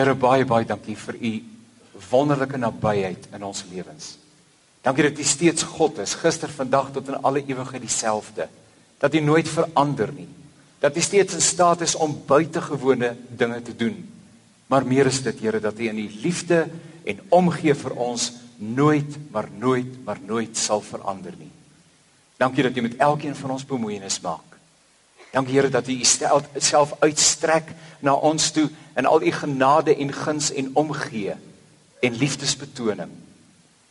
Here baie baie dankie vir u wonderlike nabyheid in ons lewens. Dankie dat u steeds God is, gister, vandag tot in alle ewigheid dieselfde. Dat u nooit verander nie. Dat u steeds in staat is om buitengewone dinge te doen. Maar meer is dit, Here, dat u in u liefde en omgee vir ons nooit, maar nooit, maar nooit sal verander nie. Dankie dat u met elkeen van ons bemoeienis maak. Dankie Here dat U self uitstrek na ons toe in al U genade en guns en omgee en liefdesbetoning.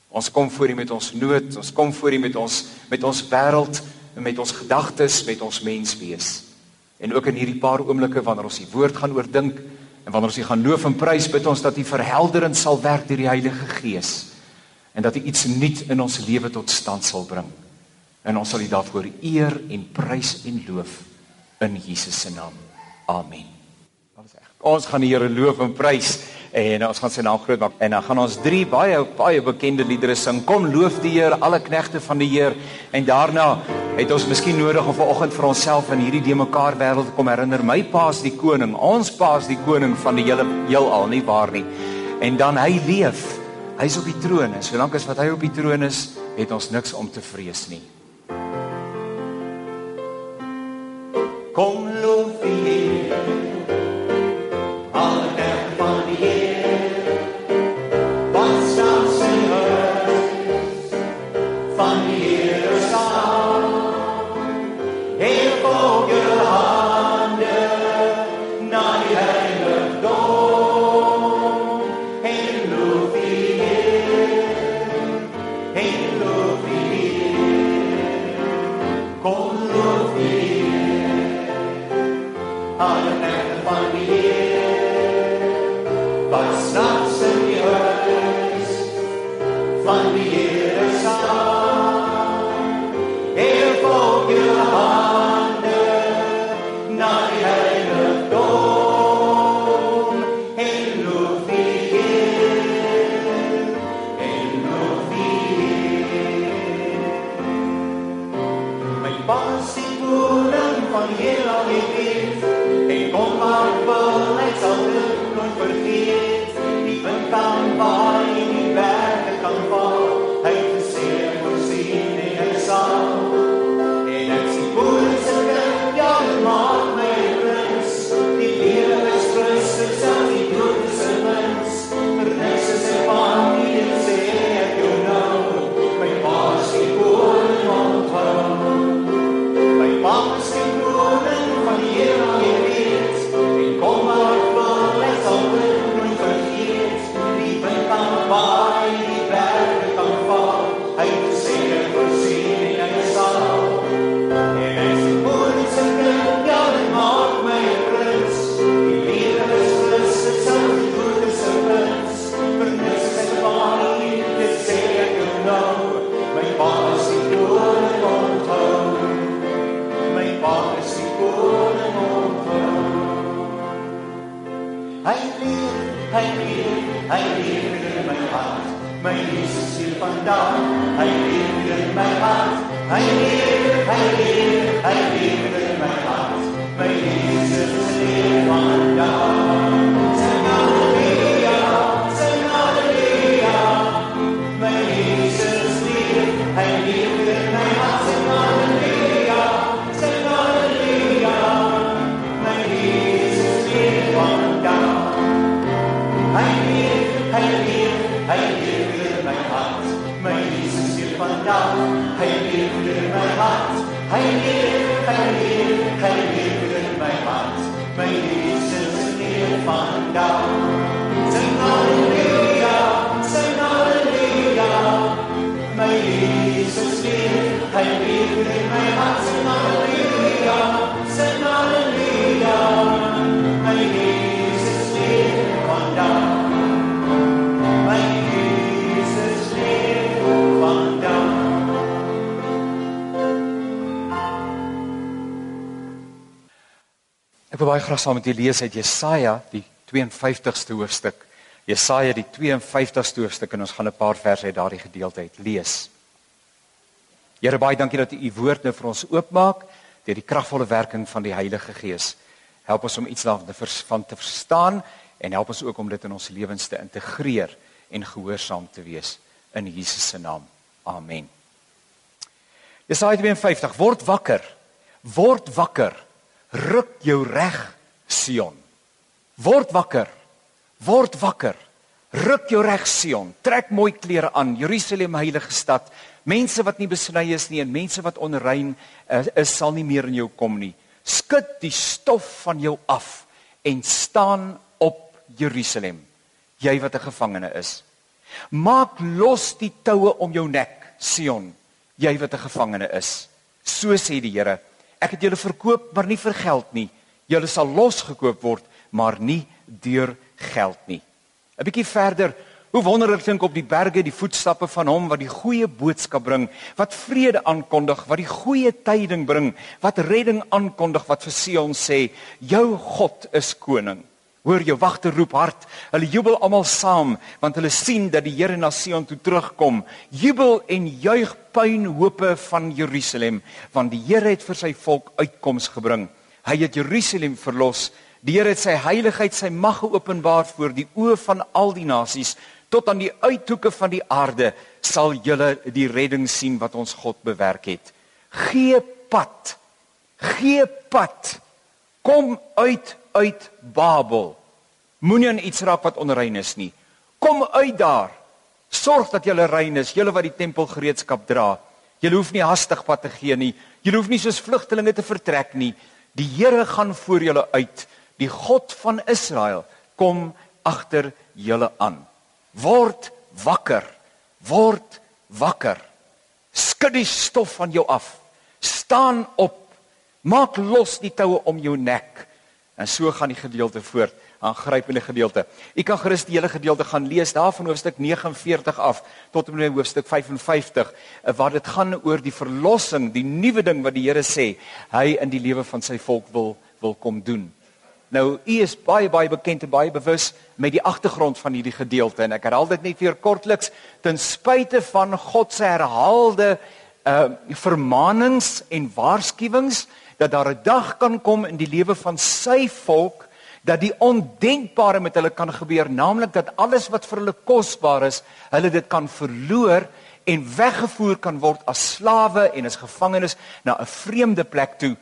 Ons kom voor U met ons nood, ons kom voor U met ons met ons wêreld, met ons gedagtes, met ons menswees. En ook in hierdie paar oomblikke wanneer ons die woord gaan oordink en wanneer ons U gaan loof en prys, bid ons dat U verhelderend sal werk deur die Heilige Gees en dat U iets nuut in ons lewe tot stand sal bring. En ons sal U daarvoor eer en prys en loof in Jesus se naam. Amen. Ons gaan die Here loof en prys en ons gaan sy naam groot maak en dan gaan ons drie baie baie bekende liedere sing. Kom loof die Here, alle knegte van die Heer en daarna het ons miskien nodig om vanoggend vir onsself in hierdie de mekaar wêreld te kom herinner. My paas die koning, ons paas die koning van die hele heelal, nie waar nie. En dan hy leef. Hy's op die troon en solank as wat hy op die troon is, het ons niks om te vrees nie. Kom loof leef vandag. Baie graag saam met u lees uit Jesaja die 52ste hoofstuk. Jesaja die 52ste hoofstuk en ons gaan 'n paar verse uit daardie gedeelte uit lees. Here baie dankie dat u u woord nou vir ons oopmaak deur die kragvolle werking van die Heilige Gees. Help ons om iets daarvan te verstaan en help ons ook om dit in ons lewens te integreer en gehoorsaam te wees in Jesus se naam. Amen. Jesaja 52 word wakker. Word wakker. Ruk jou reg, Sion. Word wakker. Word wakker. Ruk jou reg, Sion. Trek mooi klere aan, Jerusalem heilige stad. Mense wat nie besny is nie en mense wat onrein is, is sal nie meer in jou kom nie. Skud die stof van jou af en staan op Jerusalem, jy wat 'n gevangene is. Maak los die toue om jou nek, Sion, jy wat 'n gevangene is. So sê die Here, ek het julle verkoop, maar nie vir geld nie. Julle sal losgekoop word, maar nie deur geld nie. 'n Bietjie verder Hoe wonderlik klink op die berge die voetstappe van hom wat die goeie boodskap bring, wat vrede aankondig, wat die goeie tyding bring, wat redding aankondig, wat vir Sion sê, jou God is koning. Hoor jou wagte roep hard. Hulle jubel almal saam want hulle sien dat die Here na Sion toe terugkom. Jubel en juig puinhope van Jerusalem want die Here het vir sy volk uitkoms gebring. Hy het Jerusalem verlos. Die Here het sy heiligheid, sy mag geopenbaar voor die oë van al die nasies. Tot aan die uithoeke van die aarde sal julle die redding sien wat ons God bewerk het. Gee pad. Gee pad. Kom uit uit Babel. Moenie aan iets raak wat onrein is nie. Kom uit daar. Sorg dat jy rein is, julle wat die tempelgereedskap dra. Jy hoef nie hastig pad te gee nie. Jy hoef nie soos vlugtelinge te vertrek nie. Die Here gaan voor julle uit. Die God van Israel kom agter julle aan. Word wakker. Word wakker. Skud die stof van jou af. Staan op. Maak los die toue om jou nek. En so gaan die gedeelte voort, aangrypende gedeelte. U kan gerus die hele gedeelte gaan lees daar van hoofstuk 49 af tot en met hoofstuk 55 eh, waar dit gaan oor die verlossing, die nuwe ding wat die Here sê hy in die lewe van sy volk wil wil kom doen. Nou, u is baie baie bekend en baie bewus met die agtergrond van hierdie gedeelte en ek herhaal dit net weer kortliks ten spyte van God se herhaalde uh vermaanings en waarskuwings dat daar 'n dag kan kom in die lewe van sy volk dat die ondenkbare met hulle kan gebeur, naamlik dat alles wat vir hulle kosbaar is, hulle dit kan verloor en weggevoer kan word as slawe en as gevangenes na 'n vreemde plek toe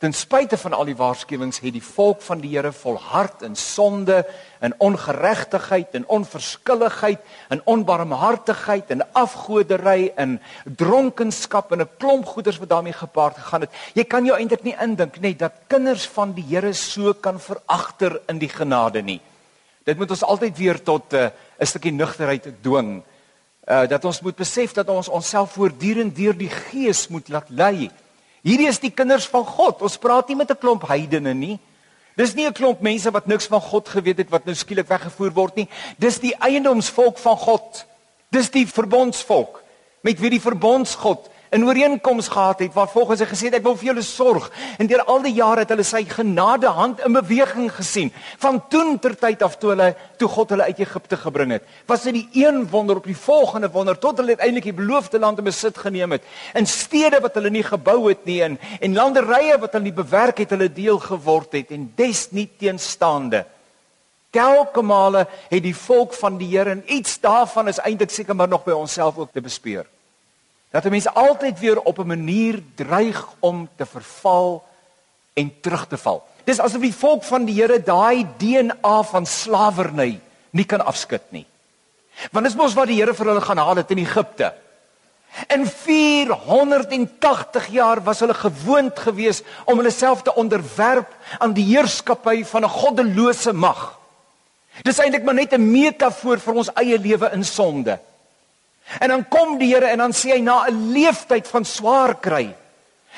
Ten spyte van al die waarskuwings het die volk van die Here volhard in sonde, in ongeregtigheid, in onverskilligheid, in onbarmhartigheid, in afgoderry, in dronkenskap en 'n klomp goeders wat daarmee gepaard gegaan het. Jy kan jou eintlik nie indink net dat kinders van die Here so kan veragter in die genade nie. Dit moet ons altyd weer tot eh, 'n uh, stukkie nugterheid dwing. Uh dat ons moet besef dat ons onsself voortdurend deur die Gees moet laat lei. Hierdie is die kinders van God. Ons praat nie met 'n klomp heidene nie. Dis nie 'n klomp mense wat niks van God geweet het wat nou skielik weggevoer word nie. Dis die eiendomsvolk van God. Dis die verbondsvolk met wie die verbondsgod 'n ooreenkoms gehad het waar volgens hy gesê het ek wil vir julle sorg. En deur al die jare het hulle sy genade hand in beweging gesien. Van toen ter tyd af toe hulle toe God hulle uit Egipte gebring het was dit die een wonder op die volgende wonder tot hulle uiteindelik die beloofde land in besit geneem het. In stede wat hulle nie gebou het nie en en landerye wat hulle bewerk het hulle deel geword het. En des nie teenstaande Telke male het die volk van die Here en iets daarvan is eintlik seker maar nog by onsself ook te bespeur dat 'n mens altyd weer op 'n manier dreig om te verval en terug te val. Dis asof die volk van die Here daai DNA van slawerny nie kan afskud nie. Want dis mos wat die Here vir hulle gaan haal het in Egipte. In 480 jaar was hulle gewoond geweest om hulle self te onderwerp aan die heerskappy van 'n goddelose mag. Dis eintlik maar net 'n metafoor vir ons eie lewe in sonde. En dan kom die Here en dan sê hy na 'n leeftyd van swaar kry,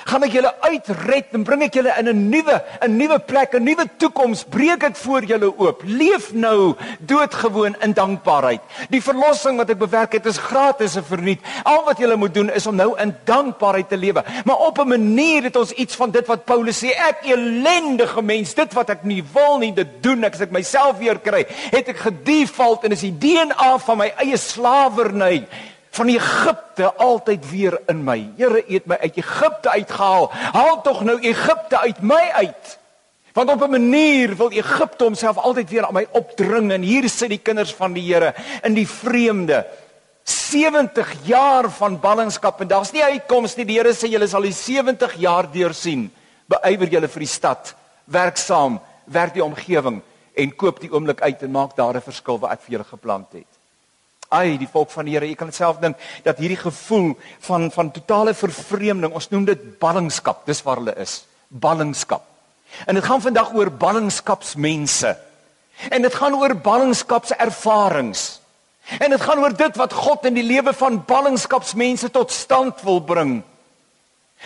gaan ek julle uitred en bring ek julle in 'n nuwe 'n nuwe plek, 'n nuwe toekoms, breek ek voor julle oop. Leef nou doodgewoon in dankbaarheid. Die verlossing wat ek bewerk het is gratis en verniet. Al wat julle moet doen is om nou in dankbaarheid te lewe. Maar op 'n manier het ons iets van dit wat Paulus sê, ek elendige mens, dit wat ek nie wil nie, dit doen ek as ek myself weer kry. Het ek gedefault en is die DNA van my eie slawerny van Egipte altyd weer in my. Here, U het my uit Egipte uitgehaal. Haal tog nou Egipte uit my uit. Want op 'n manier wil Egipte homself altyd weer aan my opdring en hier sit die kinders van die Here in die vreemde. 70 jaar van ballingskap en daar's nie uitkoms nie. Die Here sê julle sal die 70 jaar deursien. Beywer julle vir die stad, werk saam, werk die omgewing en koop die oomblik uit en maak daar 'n verskil wat ek vir julle geplant het. Ai, die volk van die Here, jy kan dit self dink dat hierdie gevoel van van totale vervreemding, ons noem dit ballingskap, dis waar hulle is. Ballingskap. En dit gaan vandag oor ballingskapsmense. En dit gaan oor ballingskapservarings. En dit gaan oor dit wat God in die lewe van ballingskapsmense tot stand wil bring.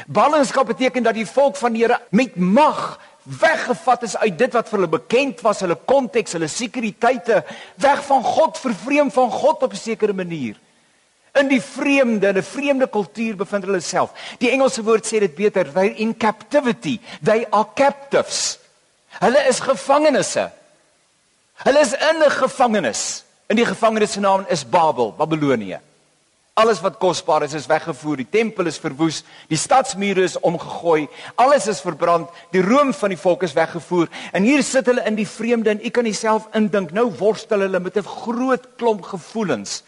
Ballingskap beteken dat die volk van die Here met mag weggevat is uit dit wat vir hulle bekend was, hulle konteks, hulle sekuriteite, weg van God, vervreem van God op 'n sekere manier. In die vreemde, in 'n vreemde kultuur bevind hulle self. Die Engelse woord sê dit beter, they in captivity, they are captives. Hulle is gevangenes. Hulle is in 'n gevangenis. In die gevangenis se naam is Babel, Babilonië. Alles wat kosbaar is is weggevoer, die tempel is verwoes, die stadsmure is omgegooi, alles is verbrand, die roem van die volk is weggevoer. En hier sit hulle in die vreemde en u kan jouself indink, nou worstel hulle met 'n groot klomp gevoelens.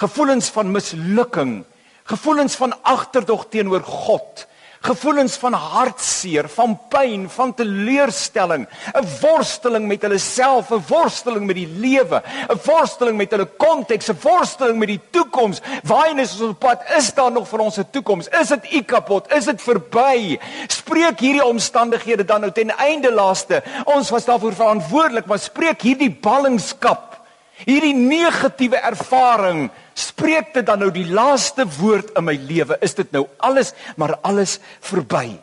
Gevoelens van mislukking, gevoelens van agterdog teenoor God, gevoelens van hartseer, van pyn, van teleurstelling, 'n worsteling met hulle self, 'n worsteling met die lewe, 'n worsteling met hulle konteks, 'n worsteling met die toekoms. Waarheen is ons op pad? Is daar nog vir ons 'n toekoms? Is dit u kapot? Is dit verby? Spreek hierdie omstandighede dan nou ten einde laaste. Ons was daarvoor verantwoordelik, maar spreek hierdie ballingskap, hierdie negatiewe ervaring spreek dit dan nou die laaste woord in my lewe? Is dit nou alles maar alles verby?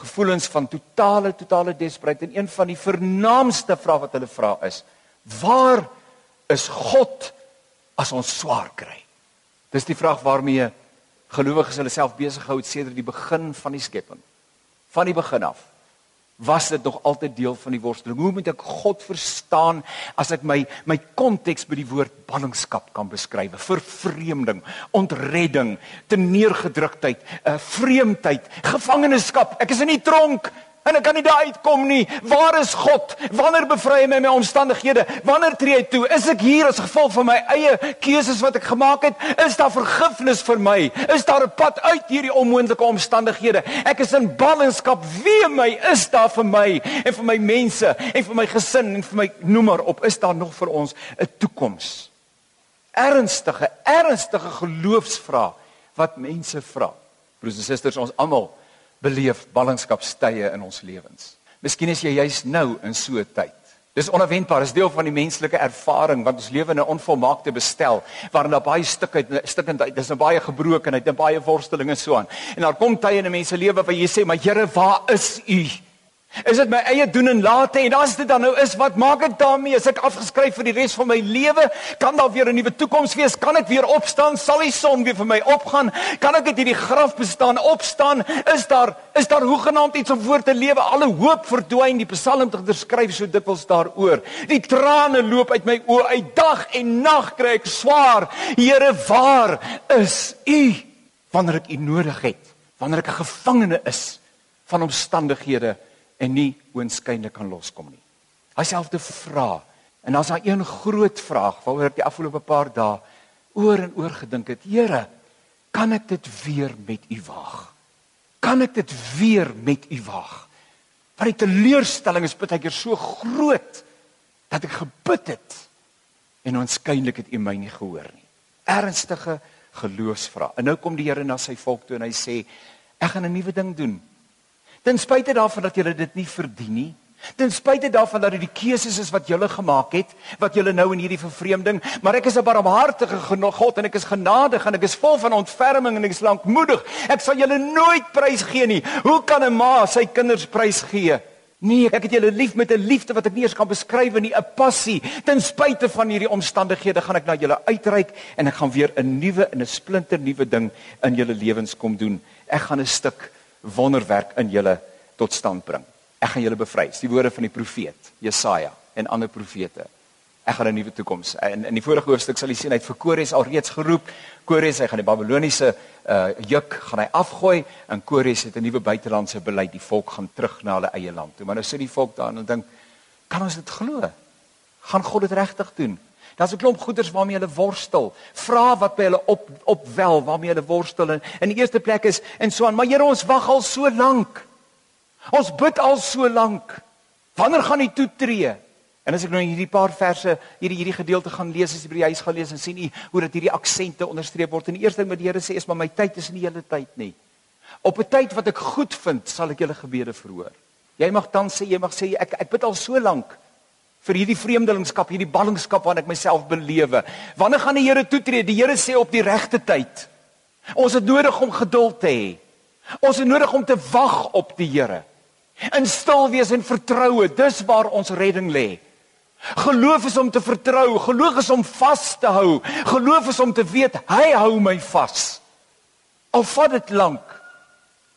Gevoelens van totale totale desperaat en een van die vernaamste vrae wat hulle vra is: Waar is God as ons swaar kry? Dis die vraag waarmee gelowiges hulle self besig hou sedert die begin van die skepping. Van die begin af was dit nog altyd deel van die worsteling. Hoe moet ek God verstaan as ek my my konteks by die woord ballingskap kan beskryf? Vervreemding, ontredding, teneergedruktheid, 'n uh, vreemdheid, gevangenskap. Ek is in die tronk en ek kan nie daar uitkom nie. Waar is God? Wanneer bevry hy my my omstandighede? Wanneer tree hy toe? Is ek hier as gevolg van my eie keuses wat ek gemaak het? Is daar vergifnis vir my? Is daar 'n pad uit hierdie onmoontlike omstandighede? Ek is in ballingskap. Wie my is daar vir my en vir my mense en vir my gesin en vir my noem maar op. Is daar nog vir ons 'n toekoms? Ernstige, ernstige geloofsvrae wat mense vra. Broers en susters, ons almal beleef ballingskapstye in ons lewens. Miskien is jy juis nou in so 'n tyd. Dis onverwendbaar, is deel van die menslike ervaring want ons lewe in 'n onvolmaakte bestel waarin daar baie stukheid stukkend uit, dis 'n baie gebrokenheid en baie worstelinge so aan. En daar kom tye in 'n mens se lewe waar jy sê, "Maar Here, waar is U?" Is dit my eie doen en late en as dit dan nou is, wat maak ek daarmee? Is ek afgeskryf vir die res van my lewe? Kan daar weer 'n nuwe toekoms wees? Kan ek weer opstaan? Sal die son weer vir my opgaan? Kan ek uit hierdie graf bestaan opstaan? Is daar is daar hoegenaamd iets om voor te lewe? Alle hoop verdwyn. Die psalmdigter skryf so dikwels daaroor. Die trane loop uit my oë. Uit dag en nag kry ek swaar. Here, waar is U wanneer ek U nodig het? Wanneer ek 'n gevangene is van omstandighede en nie oënskynlik kan loskom nie. Hyselfde vra. En dan's daar een groot vraag waaroor ek die afgelope paar dae oor en oor gedink het. Here, kan ek dit weer met U waag? Kan ek dit weer met U waag? Want die teleurstelling is baie keer so groot dat ek gebid het en oënskynlik het U my nie gehoor nie. Ernstige geloofsvraag. En nou kom die Here na sy volk toe en hy sê ek gaan 'n nuwe ding doen. Ten spyte daarvan dat julle dit nie verdien nie. Ten spyte daarvan dat dit die keuses is wat julle gemaak het, wat julle nou in hierdie vervreemding, maar ek is 'n barmhartige God en ek is genadig en ek is vol van ontferming en ek is lankmoedig. Ek sal julle nooit prys gee nie. Hoe kan 'n ma sy kinders prys gee? Nee, ek het julle lief met 'n liefde wat ek nie eens kan beskryf nie, 'n passie. Ten spyte van hierdie omstandighede gaan ek na julle uitreik en ek gaan weer 'n nuwe en 'n splinter nuwe ding in julle lewens kom doen. Ek gaan 'n stuk wonderwerk in julle tot stand bring. Ek gaan julle bevry. Dis die woorde van die profeet Jesaja en ander profete. Ek gaan 'n nuwe toekoms. In in die vorige hoofstuk sal jy sien hy het vir Kores al reeds geroep. Kores, hy gaan die Babiloniese uh juk gaan hy afgooi en Kores het 'n nuwe buitelandse beleid. Die volk gaan terug na hulle eie land toe. Maar nou sit die volk daar en dink, kan ons dit glo? Gaan God dit regtig doen? Daar's 'n klomp goeders waarmee hulle worstel. Vra wat by hulle op opwel waarmee hulle worstel. En in die eerste plek is en so aan, maar Here, ons wag al so lank. Ons bid al so lank. Wanneer gaan U toetree? En as ek nou hierdie paar verse, hierdie hierdie gedeelte gaan lees as jy by die huis gaan lees en sien u hoe dat hierdie aksente onderstreep word. En die eerste ding wat die Here sê is maar my tyd is nie hele tyd nie. Op 'n tyd wat ek goed vind, sal ek julle gebede verhoor. Jy mag dan sê, jy mag sê ek ek bid al so lank vir hierdie vreemdelingskap, hierdie ballingskap waarin ek myself belewe. Wanneer gaan die Here toetree? Die Here sê op die regte tyd. Ons het nodig om geduld te hê. Ons het nodig om te wag op die Here. In stil wees en vertroue, dis waar ons redding lê. Geloof is om te vertrou, geloof is om vas te hou. Geloof is om te weet hy hou my vas. Al vat dit lank.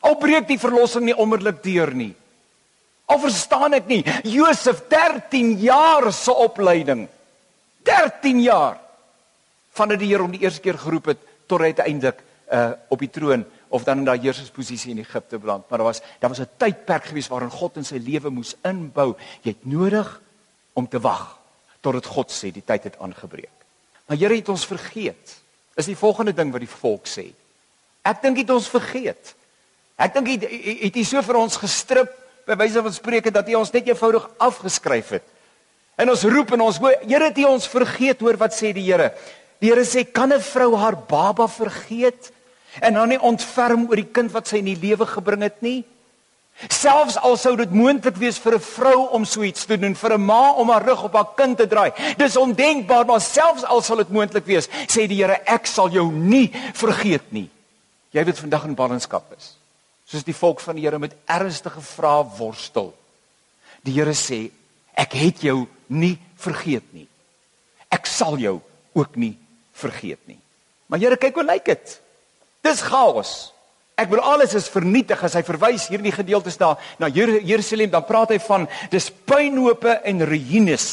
Al breek die verlossing nie onmiddellik deur nie. Al verstaan ek nie. Josef 13 jaar se opleiding. 13 jaar vandat die Here hom die eerste keer geroep het tot hy uiteindelik uh op die troon of dan in daai heersersposisie in Egipte beland. Maar daar was daar was 'n tydperk gewees waarin God in sy lewe moes inbou. Jy het nodig om te wag totdat God sê die tyd het aangebreek. Maar Here het ons vergeet. Is die volgende ding wat die volk sê. Ek dink dit ons vergeet. Ek dink hy het hy so vir ons gestrip by wyse van spreuke dat hy ons net eenvoudig afgeskryf het. En ons roep en ons Here het hy ons vergeet hoor wat sê die Here? Die Here sê kan 'n vrou haar baba vergeet en dan nie ontferm oor die kind wat sy in die lewe gebring het nie? Selfs al sou dit moontlik wees vir 'n vrou om so iets te doen, vir 'n ma om haar rug op haar kind te draai. Dis ondenkbaar, maar selfs al sou dit moontlik wees, sê die Here, ek sal jou nie vergeet nie. Jy weet vandag in ballingskap is soos die volk van die Here met ernstige vrae worstel. Die Here sê, ek het jou nie vergeet nie. Ek sal jou ook nie vergeet nie. Maar Here, kyk hoe lyk dit? Dis chaos. Ek wil alles is vernietig as hy verwys hierdie gedeeltes daar na Jerusalem, dan praat hy van dis puinhope en ruïnes.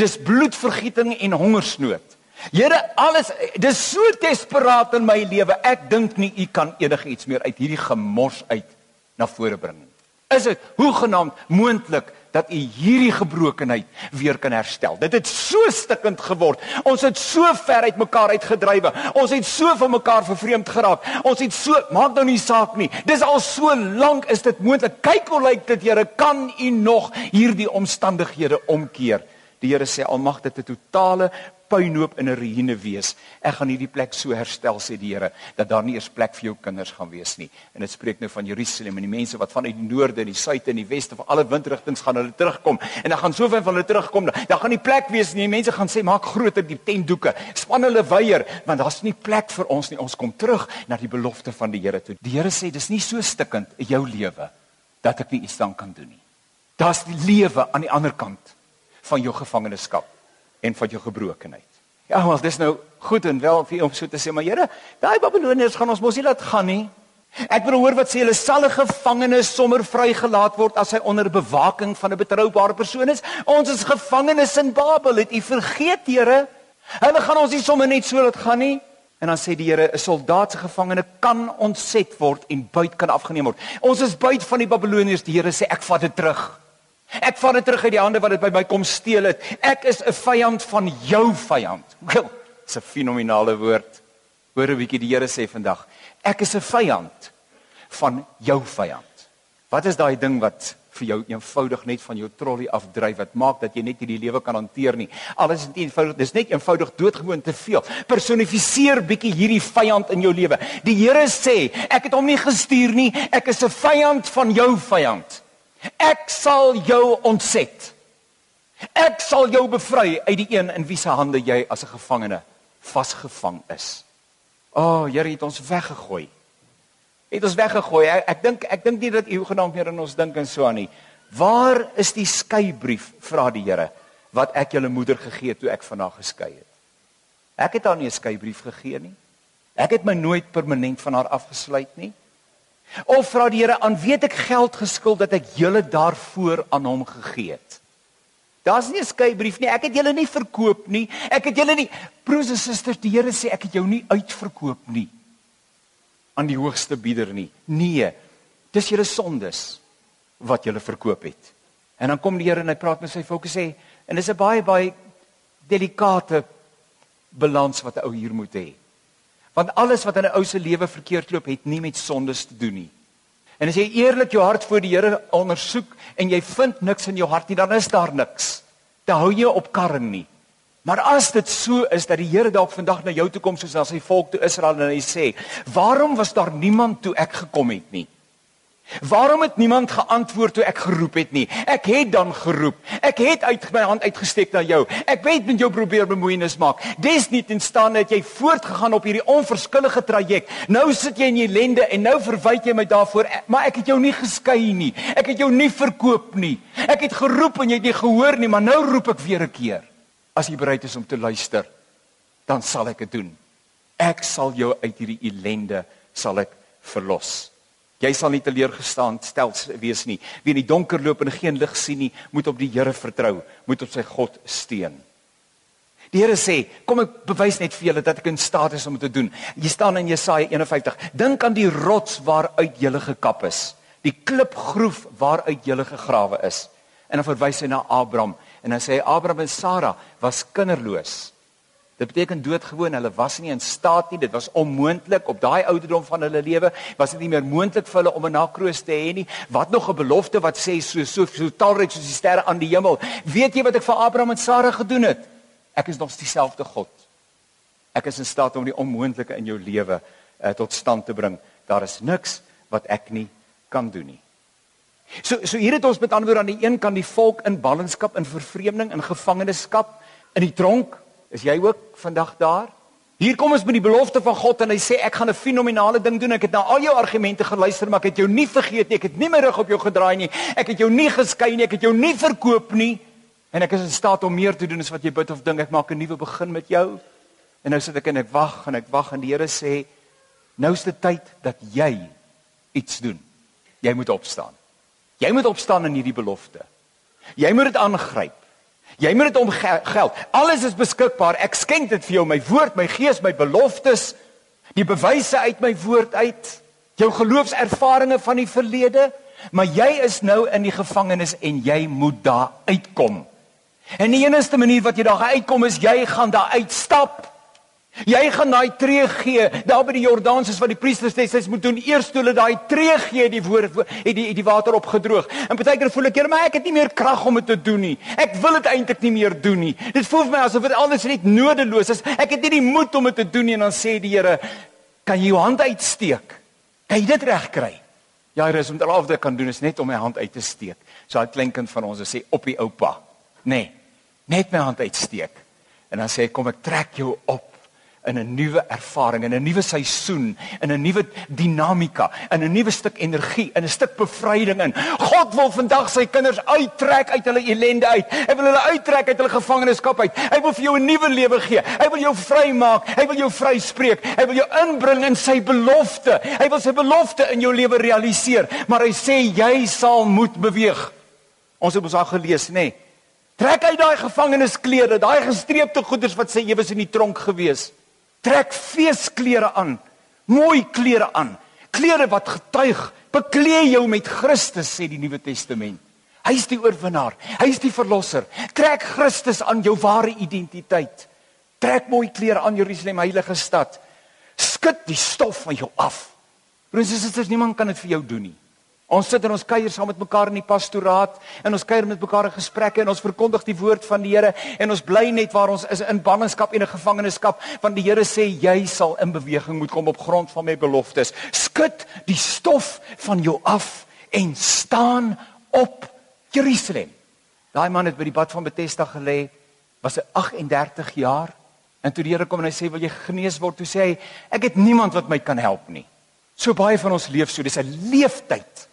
Dis bloedvergieting en hongersnood. Here, alles dis so desperaat in my lewe. Ek dink nie u kan enigiets meer uit hierdie gemors uit na vore bring nie. Is dit hoegenaamd moontlik dat u hierdie gebrokenheid weer kan herstel? Dit het so stikkend geword. Ons het so ver uit mekaar uitgedrywe. Ons het so van mekaar vervreemd geraak. Ons het so maak nou nie saak nie. Dis al so lank is dit moontlik. Kyk hoe lyk dit, Here, kan u nog hierdie omstandighede omkeer? Die Here sê almag dit 'n totale puinhoop in 'n ruïne wees. Ek gaan hierdie plek so herstel sê die Here dat daar nie eers plek vir jou kinders gaan wees nie. En dit spreek nou van Jerusalem en die mense wat vanuit die noorde en die suide en die weste van alle windrigtinge gaan hulle terugkom. En dan gaan soveel van hulle terugkom. Dan gaan nie plek wees nie. Mense gaan sê maak groter die tentdoeke. Span hulle weier want daar's nie plek vir ons nie. Ons kom terug na die belofte van die Here toe. Die Here sê dis nie so stikkend jou lewe dat ek nie iets dan kan doen nie. Daar's die lewe aan die ander kant van jou gevangenskap en van jou gebrokenheid. Ja, maar dis nou goed en wel vir om so te sê, maar Here, daai Babiloniërs gaan ons mos nie laat gaan nie. Ek wil hoor wat sê hulle sal 'n gevangene sommer vrygelaat word as hy onder bewaking van 'n betroubare persoon is. Ons is gevangenes in Babel. Het u vergeet, Here? Hulle gaan ons nie sommer net so laat gaan nie. En dan sê die Here, 'n soldaat se gevangene kan ontset word en buit kan afgeneem word. Ons is buit van die Babiloniërs. Die Here sê ek vat dit terug. Ek vat dit terug uit die hande wat dit by my kom steel het. Ek is 'n vyand van jou vyand. Wel, dis 'n fenominale woord. Hoor 'n bietjie die Here sê vandag. Ek is 'n vyand van jou vyand. Wat is daai ding wat vir jou eenvoudig net van jou trollie afdryf wat maak dat jy net hierdie lewe kan hanteer nie. Alles is net eenvoudig, dis net eenvoudig doodgewoon te veel. Personifiseer bietjie hierdie vyand in jou lewe. Die Here sê, ek het hom nie gestuur nie, ek is 'n vyand van jou vyand. Ek sal jou ontset. Ek sal jou bevry uit die een in wie se hande jy as 'n gevangene vasgevang is. O, oh, Here het ons weggegooi. Het ons weggegooi. Ek, ek dink ek dink nie dat u genaamd meer in ons dink en so aan nie. Waar is die skeibrief vra die Here wat ek julle moeder gegee het toe ek van haar geskei het? Ek het haar nie 'n skeibrief gegee nie. Ek het my nooit permanent van haar afgesluit nie. Of vra die Here aan weet ek geld geskuld dat ek julle daarvoor aan hom gegee het. Daar's nie 'n skeybrief nie. Ek het julle nie verkoop nie. Ek het julle nie broers en susters, die Here sê ek het jou nie uitverkoop nie aan die hoogste bieder nie. Nee. Dis julle sondes wat julle verkoop het. En dan kom die Here en hy praat met sy volk en sê en dis 'n baie baie delikate balans wat 'n ou hier moet hê. Want alles wat in 'n ou se lewe verkeerd loop, het nie met sondes te doen nie. En as jy eerlik jou hart voor die Here ondersoek en jy vind niks in jou hart nie, dan is daar niks. Dan hou jy op karring nie. Maar as dit so is dat die Here dalk vandag na jou toe kom soos na sy volk toe Israel en hy sê, "Waarom was daar niemand toe ek gekom het nie?" Waarom het niemand geantwoord toe ek geroep het nie? Ek het dan geroep. Ek het uit my hand uitgesteek na jou. Ek weet met jou probeer bemoeienis maak. Desniet en staan dat jy voortgegaan op hierdie onverskillige traject. Nou sit jy in ellende en nou verwyd jy my daarvoor, maar ek het jou nie geskei nie. Ek het jou nie verkoop nie. Ek het geroep en jy het nie gehoor nie, maar nou roep ek weer 'n keer. As jy bereid is om te luister, dan sal ek dit doen. Ek sal jou uit hierdie ellende sal ek verlos. Jy sal nie teleurgestaan stel wees nie. Wie in die donker loop en geen lig sien nie, moet op die Here vertrou, moet op sy God steun. Die Here sê, kom ek bewys net vir julle dat ek in staat is om dit te doen. Jy staan in Jesaja 51. Dink aan die rots waaruit jy gekap is, die klipgroef waaruit jy gegrawe is. En dan verwys hy na Abraham en dan sê hy Abraham en Sara was kinderloos. Dit beteken doodgewoon, hulle was nie in staat nie, dit was onmoontlik op daai ouderdom van hulle lewe, was dit nie meer moontlik vir hulle om 'n nakroos te hê nie. Wat nog 'n belofte wat sê so so so talryk soos die sterre aan die hemel. Weet jy wat ek vir Abraham en Sara gedoen het? Ek is nog dieselfde God. Ek is in staat om die onmoontlike in jou lewe uh, tot stand te bring. Daar is niks wat ek nie kan doen nie. So so hier het ons met ander woorde aan die een kant die volk in ballingskap, in vervreemding, in gevangenskap, in die tronk Is jy ook vandag daar? Hier kom ons met die belofte van God en hy sê ek gaan 'n fenominale ding doen. Ek het na al jou argumente geluister, maar ek het jou nie vergeet nie. Ek het nie my rug op jou gedraai nie. Ek het jou nie geskei nie. Ek het jou nie verkoop nie. En ek is in staat om meer te doen as wat jy bid of dink. Ek maak 'n nuwe begin met jou. En nou sit ek en ek wag en ek wag en die Here sê nou is dit tyd dat jy iets doen. Jy moet opstaan. Jy moet opstaan in hierdie belofte. Jy moet dit aangryp. Jy moet dit om geld. Alles is beskikbaar. Ek skenk dit vir jou, my woord, my gees, my beloftes, die bewyse uit my woord uit, jou geloofservarings van die verlede, maar jy is nou in die gevangenis en jy moet daar uitkom. En die enigste manier wat jy daar uitkom is jy gaan daar uitstap. Jy gaan daai tree gee daar by die Jordaan soos wat die priesters hulle moet doen eers toe hulle daai tree gee die woord het die die water opgedroog. En baie keer voel ek hier maar ek het nie meer krag om dit te doen nie. Ek wil dit eintlik nie meer doen nie. Dit voel vir my asof dit alles net nodeloos is. Ek het nie die moed om dit te doen nie en dan sê die Here, kan jy jou hand uitsteek? Kan jy dit regkry? Ja, Here, om dit alhoewel kan doen is net om my hand uit te steek. So 'n klein kind van ons sê op die oupa. Nee. Net my hand uitsteek. En dan sê ek kom ek trek jou op in 'n nuwe ervaring, in 'n nuwe seisoen, in 'n nuwe dinamika, in 'n nuwe stuk energie, in 'n stuk bevryding in. God wil vandag sy kinders uittrek uit hulle ellende uit. Hy wil hulle uittrek uit hulle gevangenskap uit. Hy wil vir jou 'n nuwe lewe gee. Hy wil jou vrymaak. Hy wil jou vryspreek. Hy wil jou inbring in sy belofte. Hy wil sy belofte in jou lewe realiseer, maar hy sê jy sal moet beweeg. Ons het ons al gelees, nê? Nee. Trek uit daai gevangenisklere, daai gestreepte goeders wat sê jy was in die tronk gewees. Trek feesklere aan. Mooi klere aan. Klere wat getuig, beklee jou met Christus sê die Nuwe Testament. Hy is die oorwinnaar. Hy is die verlosser. Trek Christus aan jou ware identiteit. Trek mooi klere aan Jerusalem, heilige stad. Skud die stof van jou af. Broers en susters, niemand kan dit vir jou doen nie. Ons sit in ons kuier saam met mekaar in die pastoraat en ons kuier met mekaar in gesprekke en ons verkondig die woord van die Here en ons bly net waar ons is in ballingskap en in gevangenskap want die Here sê jy sal in beweging moet kom op grond van my beloftes. Skud die stof van jou af en staan op Jerusalem. Daai man het by die bad van Bethesda gelê, was hy 38 jaar en toe die Here kom en hy sê wil jy genees word, toe sê hy ek het niemand wat my kan help nie. So baie van ons leef so, dis 'n leeftyd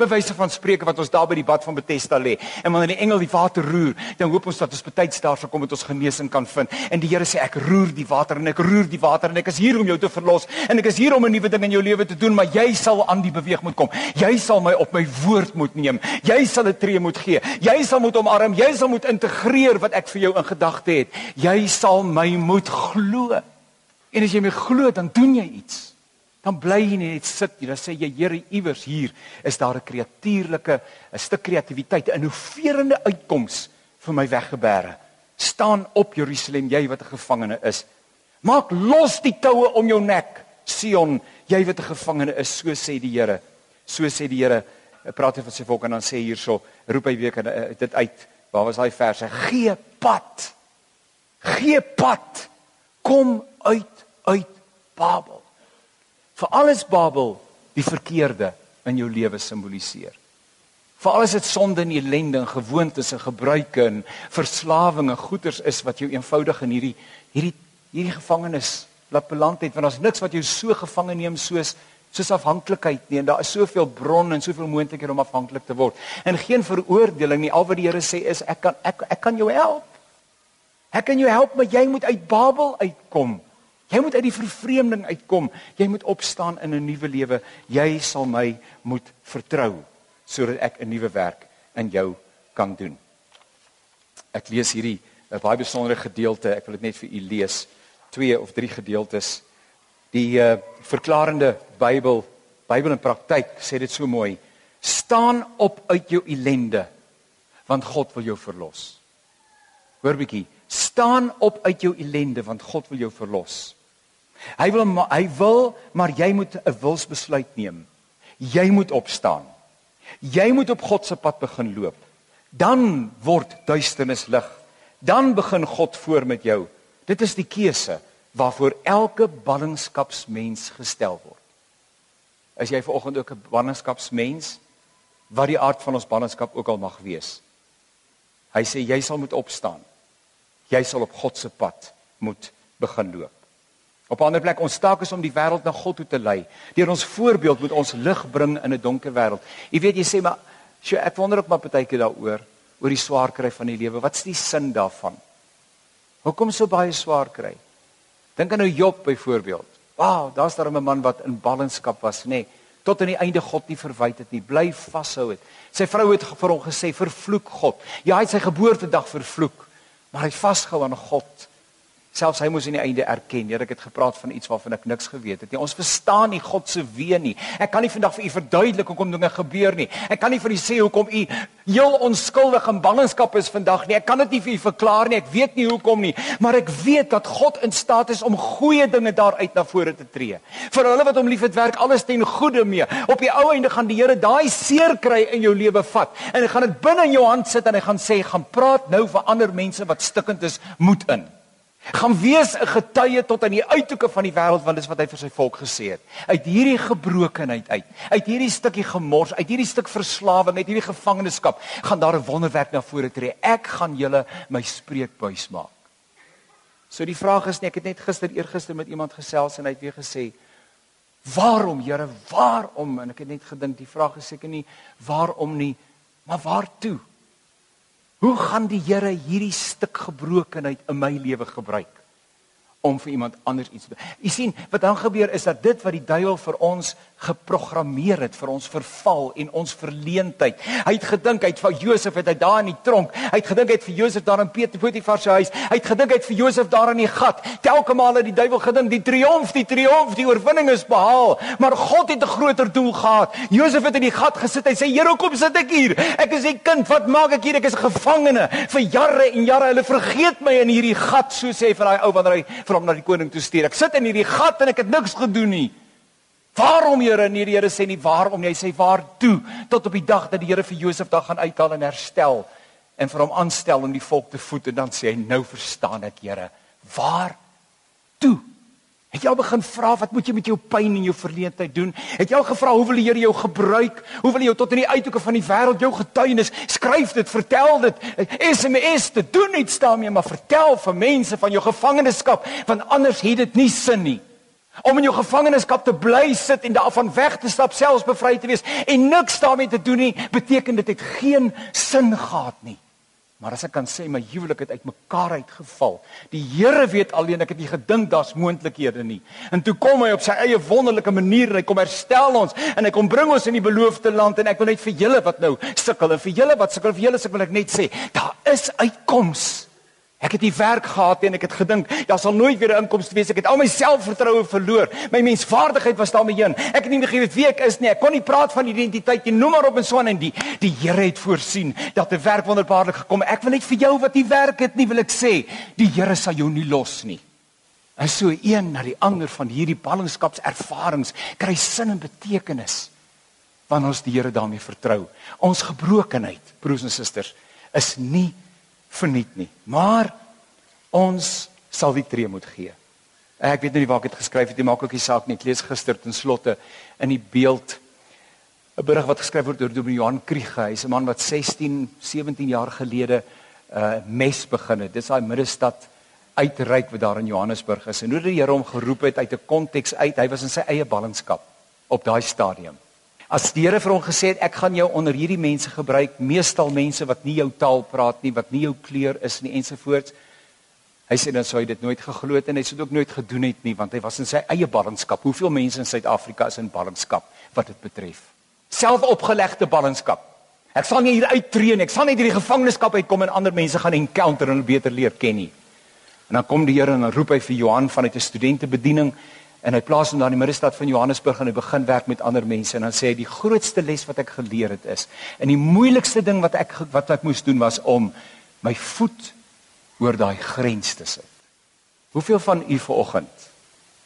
Bewyse van spreuke wat ons daar by die bad van Bethesda lê. En wanneer die engel die water roer, dan hoop ons dat ons betyds daar sal kom dat ons genesing kan vind. En die Here sê ek roer die water en ek roer die water en ek is hier om jou te verlos en ek is hier om 'n nuwe ding in jou lewe te doen, maar jy sal aan die beweeg moet kom. Jy sal my op my woord moet neem. Jy sal 'n tree moet gee. Jy sal moet omarm. Jy sal moet integreer wat ek vir jou in gedagte het. Jy sal my moet glo. En as jy my glo, dan doen jy iets dan bly jy net sit jy dan sê jy Here iewers hier is daar 'n kreatieurlike 'n stuk kreatiwiteit 'n innoverende uitkoms vir my weggebere. Staan op Jerusalem jy wat 'n gevangene is. Maak los die toue om jou nek Sion jy wat 'n gevangene is. So sê die Here. So sê die Here praat hy van sy volk en dan sê hierso roep hy weer eh, dit uit. Waar was daai verse? Gee pad. Gee pad. Kom uit uit Babel vir alles Babel die verkeerde in jou lewe simboliseer. Vir alles dit sonde en ellende en gewoontes en gebruike en verslawinge, goeters is wat jou eenvoudig in hierdie hierdie hierdie gevangenis laat beland het want daar's niks wat jou so gevange neem soos soos afhanklikheid nie en daar is soveel bron en soveel moontlikhede om afhanklik te word. En geen veroordeling nie. Al wat die Here sê is ek kan ek ek kan jou help. Ek kan jou help, maar jy moet uit Babel uitkom. Jy moet uit die vervreemding uitkom. Jy moet opstaan in 'n nuwe lewe. Jy sal my moet vertrou sodat ek 'n nuwe werk in jou kan doen. Ek lees hierdie 'n baie besondere gedeelte. Ek wil dit net vir u lees. Twee of drie gedeeltes. Die uh, verklarende Bybel, Bybel in praktyk sê dit so mooi. Staan op uit jou ellende want God wil jou verlos. Hoor bietjie, staan op uit jou ellende want God wil jou verlos. Hy wil hy wil maar jy moet 'n wilsbesluit neem. Jy moet opstaan. Jy moet op God se pad begin loop. Dan word duisternis lig. Dan begin God voor met jou. Dit is die keuse waarvoor elke ballingskapsmens gestel word. Is jy vanoggend ook 'n ballingskapsmens? Wat die aard van ons ballingskap ook al mag wees. Hy sê jy sal moet opstaan. Jy sal op God se pad moet begin loop. Op 'n ander plek ons taak is om die wêreld na God toe te lei. Deur ons voorbeeld moet ons lig bring in 'n donker wêreld. Jy weet jy sê maar sjo ek wonder ook maar partykeer daaroor oor die swaar kry van die lewe. Wat's die sin daarvan? Hoekom so baie swaar kry? Dink aan nou Job byvoorbeeld. Wow, daar's daar 'n man wat in ballingskap was, nê? Nee, tot aan die einde God nie verwyd het nie. Bly vashou het. Sy vrou het vir hom gesê vervloek God. Ja, hy het sy geboortedag vervloek, maar hy het vasgehou aan God. Selfs hy moes in die einde erken, Here, ek het gepraat van iets waarvan ek niks geweet het nie. Ons verstaan nie God se weë nie. Ek kan nie vandag vir u verduidelik hoekom dinge gebeur nie. Ek kan nie vir u sê hoekom u heel onskuldig in ballingskap is vandag nie. Ek kan dit nie vir u verklaar nie. Ek weet nie hoekom nie, maar ek weet dat God in staat is om goeie dinge daaruit na vore te tree. Vir hulle wat hom liefhet, werk alles ten goeie mee. Op die ou einde gaan die Here daai seer kry in jou lewe vat en hy gaan dit binne in jou hand sit en hy gaan sê, "Gaan praat nou vir ander mense wat stikkend is, moed in." Gaan wees 'n getuie tot aan die uithoeke van die wêreld want dis wat hy vir sy volk gesê het. Uit hierdie gebrokenheid uit, uit hierdie stukkie gemors, uit hierdie stuk verslawing, uit hierdie gevangenskap, gaan daar 'n wonderwerk na vore tree. Ek gaan julle my spreekbuis maak. So die vraag is nie, ek het net gister eergister met iemand gesels en hy het weer gesê, "Waarom, Here, waarom?" En ek het net gedink die vraag is seker nie waarom nie, maar waartoe? Hoe gaan die Here hierdie stuk gebrokenheid in my lewe gebruik? om vir iemand anders iets te doen. Jy sien, wat dan gebeur is dat dit wat die duiwel vir ons geprogrammeer het vir ons verval en ons verleentheid. Hy het gedink hy het vir Josef het hy daar in die tronk. Hy het gedink hy het vir Josef daar in Potifar se huis. Hy het gedink hy het vir Josef daar in die gat. Telke male die duiwel gedink die triomf, die triomf, die oorwinning is behaal. Maar God het 'n groter doel gehad. Josef het in die gat gesit. Hy sê: "Here, hoekom sit ek hier? Ek is 'n kind. Wat maak ek hier? Ek is 'n gevangene vir jare en jare. Hulle vergeet my in hierdie gat," so sê hy vir daai ou wanneer hy vir hom na die koning toe stuur. Ek sit in hierdie gat en ek het niks gedoen nie. Waarom Here? Nee, die Here sê nie waarom nie. Hy sê waartoe tot op die dag dat die Here vir Josef daar gaan uithaal en herstel en vir hom aanstel om die volk te voed en dan sê hy nou verstaan ek Here. Waar toe? Het jy al begin vra wat moet jy met jou pyn en jou verleentheid doen? Het jy al gevra hoe wil die Here jou gebruik? Hoe wil hy jou tot in die uithoeke van die wêreld jou getuienis skryf dit, vertel dit, SMS te doen iets daarmee, maar vertel vir mense van jou gevangenskap, want anders het dit nie sin nie. Om in jou gevangenskap te bly sit en daarvan weg te stap, selfs bevry te wees en niks daarmee te doen nie, beteken dit het geen sin gehad nie. Maar as ek kan sê my huwelik het uitmekaar uitgeval. Die Here weet alleen ek het nie gedink daar's moontlikhede nie. En toe kom hy op sy eie wonderlike manier en hy kom herstel ons en hy kom bring ons in die beloofde land en ek wil net vir julle wat nou sukkel en vir julle wat sukkel vir julle sukkel ek net sê, daar is uitkoms. Ek het die werk gehad en ek het gedink daar sal nooit weer 'n inkomste wees. Ek het al my selfvertroue verloor. My menswaardigheid was daarmee heen. Ek het nie meer geweet wie ek is nie. Ek kon nie praat van identiteit nie. Noem maar op en so aan en die die Here het voorsien dat 'n werk wonderbaarlik gekom. Ek wil net vir jou wat die werk het nie wil ek sê, die Here sal jou nie los nie. En so een na die ander van hierdie ballingskapservarings kry sin en betekenis wanneer ons die Here daarmee vertrou. Ons gebrokenheid, broers en susters, is nie verniet nie. Maar ons sal die tree moet gee. Ek weet nou nie waar ek dit geskryf het nie, maak ook nie saak nie. Ek lees gister ten slotte in die beeld 'n berig wat geskryf word deur Dominee Johan Kriege. Hy's 'n man wat 16, 17 jaar gelede 'n uh, mes begin het. Dis daai middestad uitreik wat daar in Johannesburg is. En hoe die Here hom geroep het uit 'n konteks uit. Hy was in sy eie ballingskap op daai stadium. As die Here vir hom gesê het ek gaan jou onder hierdie mense gebruik, meestal mense wat nie jou taal praat nie, wat nie jou kleur is nie ensovoorts. Hy sê dan sou hy dit nooit geglo het en hy sou dit ook nooit gedoen het nie want hy was in sy eie ballingskap. Hoeveel mense in Suid-Afrika is in ballingskap wat dit betref? Selfopgelegde ballingskap. Ek sal nie hier uittreë nie. Ek sal net hierdie gevangenskap uitkom en ander mense gaan encounter en hulle beter leer ken nie. En dan kom die Here en dan roep hy vir Johan vanuit 'n studentebediening En hy plaas hom daar in die middestad van Johannesburg en hy begin werk met ander mense en dan sê hy die grootste les wat ek geleer het is en die moeilikste ding wat ek wat ek moes doen was om my voet oor daai grens te sit. Hoeveel van u vanoggend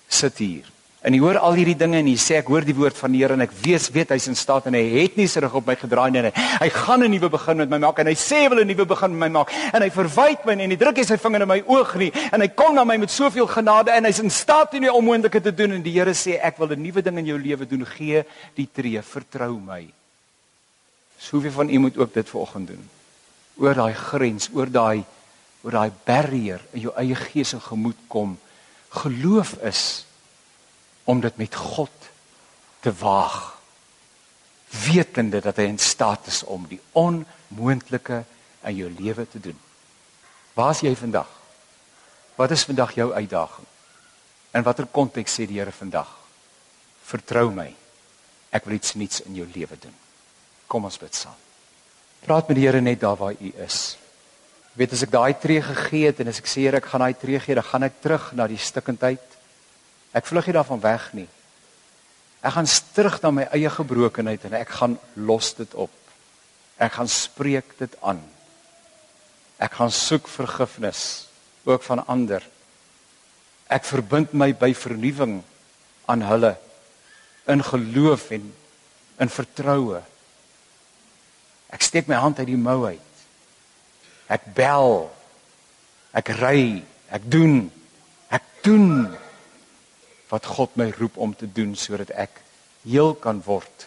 sit hier En hy hoor al hierdie dinge en hy sê ek hoor die woord van die Here en ek weet weet hy's in staat en hy het nie sy rug op my gedraai nie. Hy gaan 'n nuwe begin met my maak en hy sê hy wil 'n nuwe begin met my maak en hy verwyd my en hy druk sy vinger in my oog nie en hy kom na my met soveel genade en hy's in staat om die onmoontlike te doen en die Here sê ek wil 'n nuwe ding in jou lewe doen. Gee die tree, vertrou my. Soveel van u moet ook dit vanoggend doen. Oor daai grens, oor daai oor daai barrier in jou eie gees en gemoed kom. Geloof is om dit met God te waag wetende dat hy in staat is om die onmoontlike in jou lewe te doen. Waar is jy vandag? Wat is vandag jou uitdaging? In watter konteks sê die Here vandag? Vertrou my. Ek wil iets nuuts in jou lewe doen. Kom ons bid saam. Praat met die Here net daar waar u is. Jy weet as ek daai tree gegee het en as ek sê Here ek gaan daai tree gee, dan gaan ek terug na die stikkendheid Ek vlug nie daarvan weg nie. Ek gaan terug na my eie gebrokenheid en ek gaan los dit op. Ek gaan spreek dit aan. Ek gaan soek vergifnis ook van ander. Ek verbind my by vernuwing aan hulle in geloof en in vertroue. Ek steek my hand uit die mou uit. Ek bel. Ek ry. Ek doen. Ek doen wat God my roep om te doen sodat ek heel kan word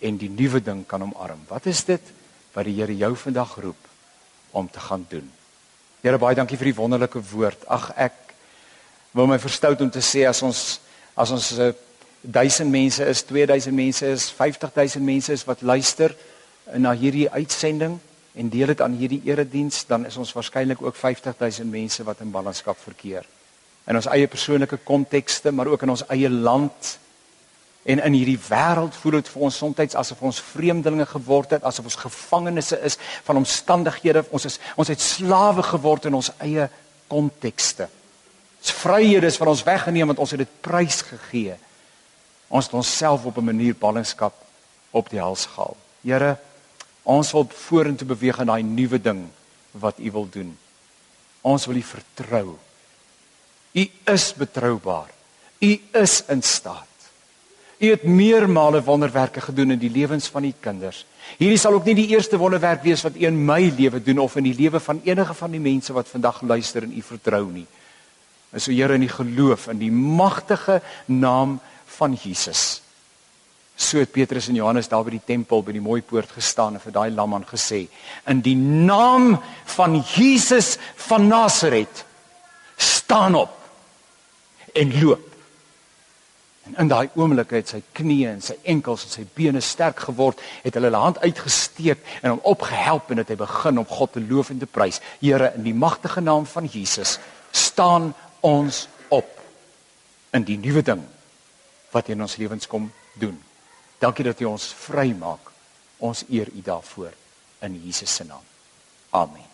en die nuwe ding kan omarm. Wat is dit wat die Here jou vandag roep om te gaan doen? Here baie dankie vir die wonderlike woord. Ag ek wil my verstout om te sê as ons as ons 'n uh, 1000 mense is, 2000 mense is, 50000 mense is wat luister na hierdie uitsending en deel dit aan hierdie erediens, dan is ons waarskynlik ook 50000 mense wat in ballingskap verkeer in ons eie persoonlike kontekste, maar ook in ons eie land en in hierdie wêreld voel dit vir ons soms asof ons vreemdelinge geword het, asof ons gevangenes is van omstandighede. Ons is ons het slawe geword in ons eie kontekste. Ons vryhede is van ons weggeneem want ons het dit prys gegee. Ons het onsself op 'n manier ballingskap op die hals gehaal. Here, ons wil vorentoe beweeg in daai nuwe ding wat U wil doen. Ons wil U vertrou. U is betroubaar. U is in staat. U het meermale wonderwerke gedoen in die lewens van u kinders. Hierdie sal ook nie die eerste wonderwerk wees wat u in my lewe doen of in die lewe van enige van die mense wat vandag luister en u vertrou nie. Is so Here in die geloof in die magtige naam van Jesus. So het Petrus en Johannes daar by die tempel by die mooi poort gestaan en vir daai lamman gesê: "In die naam van Jesus van Nasaret, staan op." en loop. En in daai oomblik het sy knieë en sy enkels en sy bene sterk geword, het hulle hulle hand uitgesteek en hom opgehelp en het hy begin om God te loof en te prys. Here, in die magtige naam van Jesus, staan ons op in die nuwe ding wat in ons lewens kom doen. Dankie dat U ons vrymaak. Ons eer U daarvoor in Jesus se naam. Amen.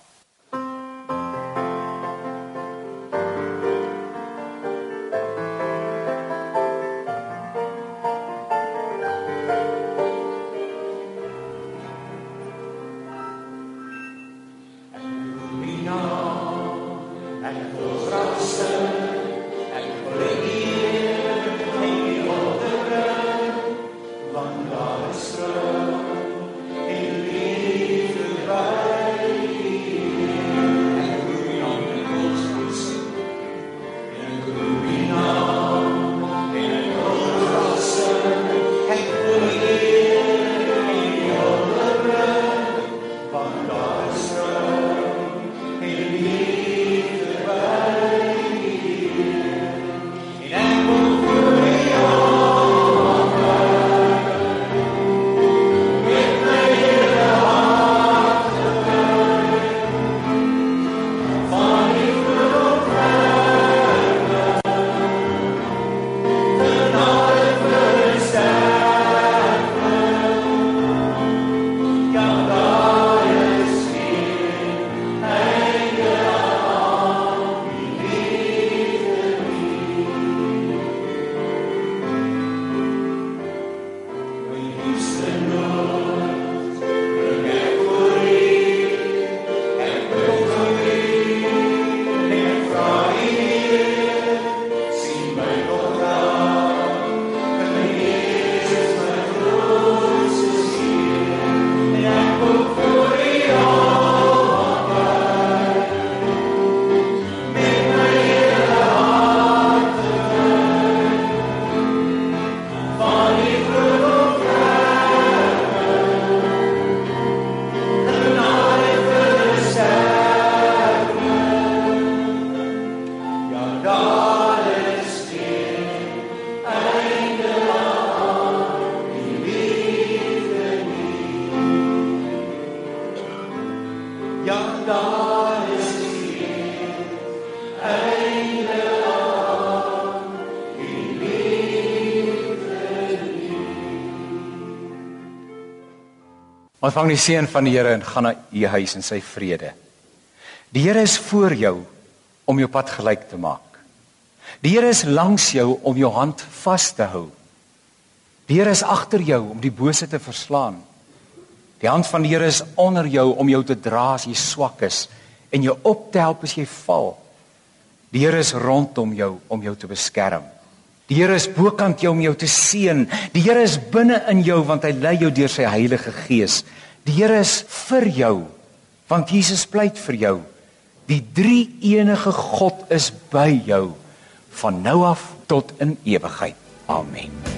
Ontvang die seën van die Here en gaan na u huis in sy vrede. Die Here is voor jou om jou pad gelyk te maak. Die Here is langs jou om jou hand vas te hou. Die Here is agter jou om die bose te verslaan. Die hand van die Here is onder jou om jou te dra as jy swak is en jou op te help as jy val. Die Here is rondom jou om jou te beskerm. Die Here is bokant jou om jou te seën. Die Here is binne in jou want hy lei jou deur sy Heilige Gees. Die Here is vir jou want Jesus pleit vir jou. Die drie enige God is by jou van nou af tot in ewigheid. Amen.